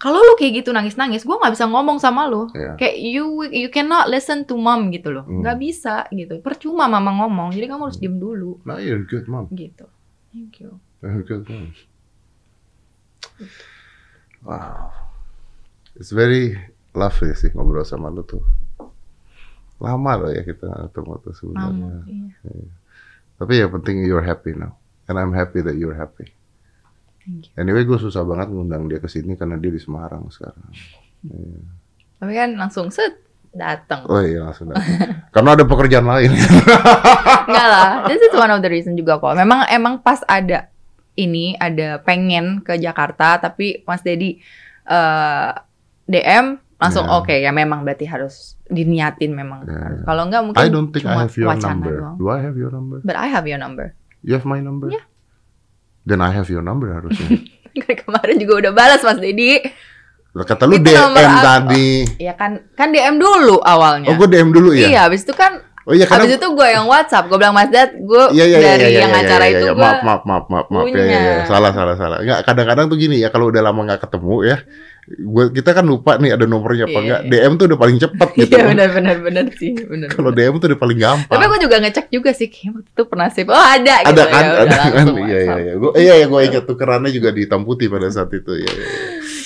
kalau lu kayak gitu nangis-nangis, gue nggak bisa ngomong sama lu. Iya. Kayak you you cannot listen to mom gitu loh, Hmm. nggak bisa gitu. Percuma mama ngomong, jadi kamu harus diem dulu Nah, you're good mom. gitu. Thank you. You're good mom. Wow. It's very lovely sih ngobrol sama lu tuh. Lama loh ya kita ketemu tuh sebenarnya. Mama, iya. Tapi ya penting you're happy now. And I'm happy that you're happy. Thank you. Anyway, gue susah banget ngundang dia ke sini karena dia di Semarang sekarang. Iya. Tapi kan langsung set datang. Oh iya langsung datang. karena ada pekerjaan lain. Enggak lah. This is one of the reason juga kok. Memang emang pas ada ini ada pengen ke Jakarta tapi Mas Dedi eh, DM langsung Yeah. oke ya memang berarti harus diniatin memang. Yeah. Kalau enggak mungkin I don't think I have your number. doang. Do I have your number? But I have your number. You have my number? Yeah. Then I have your number harusnya. Kemarin juga udah balas Mas Dedi. Lah, Kata lu Itu DM tadi. Ya kan kan DM dulu awalnya. Oh, gue DM dulu ya? Iya, habis itu kan Oh iya karena habis itu gue yang WhatsApp, gue bilang Mas Dad, gue Iya iya iya dari iya, yang iya, acara iya, itu iya. gue maaf maaf maaf maaf maaf ya, ya, ya. salah salah salah nggak kadang-kadang tuh gini ya kalau udah lama nggak ketemu ya gua kita kan lupa nih ada nomornya apa Iya, enggak iya. DM tuh udah paling cepet gitu Iya benar benar benar sih, benar. kalau DM tuh udah paling gampang Tapi gue juga ngecek juga sih, waktu itu pernah save. Oh ada, ada gitu. kan Ya ada kan iya iya iya gua iya ya gue ingat tukerannya juga di hitam putih pada saat itu ya, ya, ya.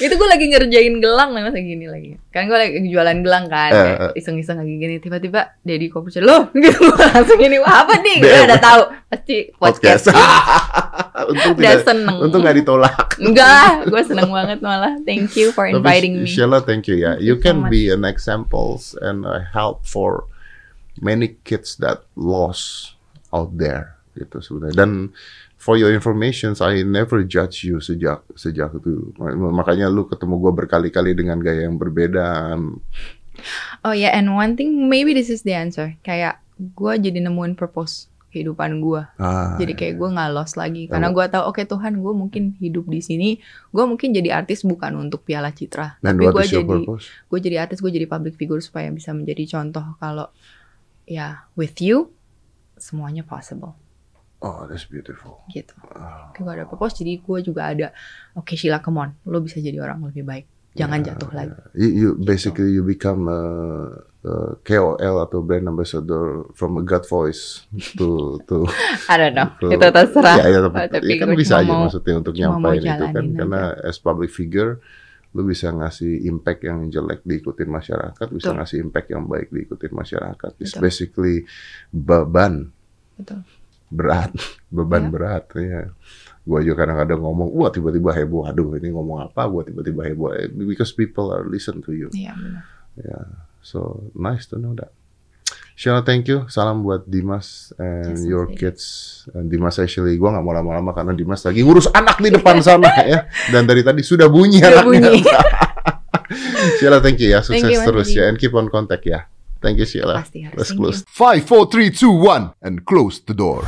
Itu gue lagi ngerjain gelang nih masa gini lagi. Kan gue lagi jualan gelang kan, kayak iseng-iseng lagi gini. Tiba-tiba Dedi Kopucer, loh gitu langsung gini, wah apa nih? Gue udah tahu pasti podcast podcast. untung udah tidak seneng. untung nggak ditolak Enggak gue seneng banget malah. Thank you for Tapi inviting me. Sheila, thank you ya. You can be an examples and a help for many kids that lost out there gitu sebenarnya. Dan for your information, I never judge you sejak sejak itu. Makanya lu ketemu gua berkali-kali dengan gaya yang berbeda. Oh ya, and one thing, maybe this is the answer. Kayak gue jadi nemuin purpose kehidupan gue. Ah, Jadi kayak gue nggak lost lagi. Karena gue tahu, oke Tuhan, gue mungkin hidup di sini. Gue mungkin jadi artis bukan untuk piala citra. dan tapi gue jadi, purpose? gue jadi artis, gue jadi public figure supaya bisa menjadi contoh kalau ya with you semuanya possible Oh, that's beautiful. gitu. Kayak gue ada purpose, jadi gue juga ada. Oke Sheila, come on, lo bisa jadi orang lebih baik. Jangan Ya, jatuh lagi. You, you basically you become a, a KOL atau brand ambassador from a gut voice to to I don't know. Itu- Itu terserah. Ya, ya, tapi, Oh, tapi ya kan bisa aja mau- maksudnya untuk nyampain itu kan jalanin karena as public figure lu bisa ngasih impact yang jelek diikutin masyarakat, bisa Betul. ngasih impact yang baik diikutin masyarakat. It's Betul. basically beban Betul. Berat, beban Ya. berat ya. Gua juga kadang-kadang ngomong, wah tiba-tiba heboh, aduh ini ngomong apa, gua tiba-tiba heboh, Eh, because people are listen to you. Iya benar. So nice to know that. Sheila, thank you. Salam buat Dimas and Yes, your kids. And Dimas actually, gua nggak mau lama-lama karena Dimas lagi ngurus anak di depan sana ya. Dan dari tadi sudah bunyi Sudah anaknya. bunyi. Sheila, thank you ya. Sukses Thank you, terus ya. And keep on contact ya. Thank you, Sheila. Pasti harus. Let's Thank close. you. Five, four, three, two, one, and close the door.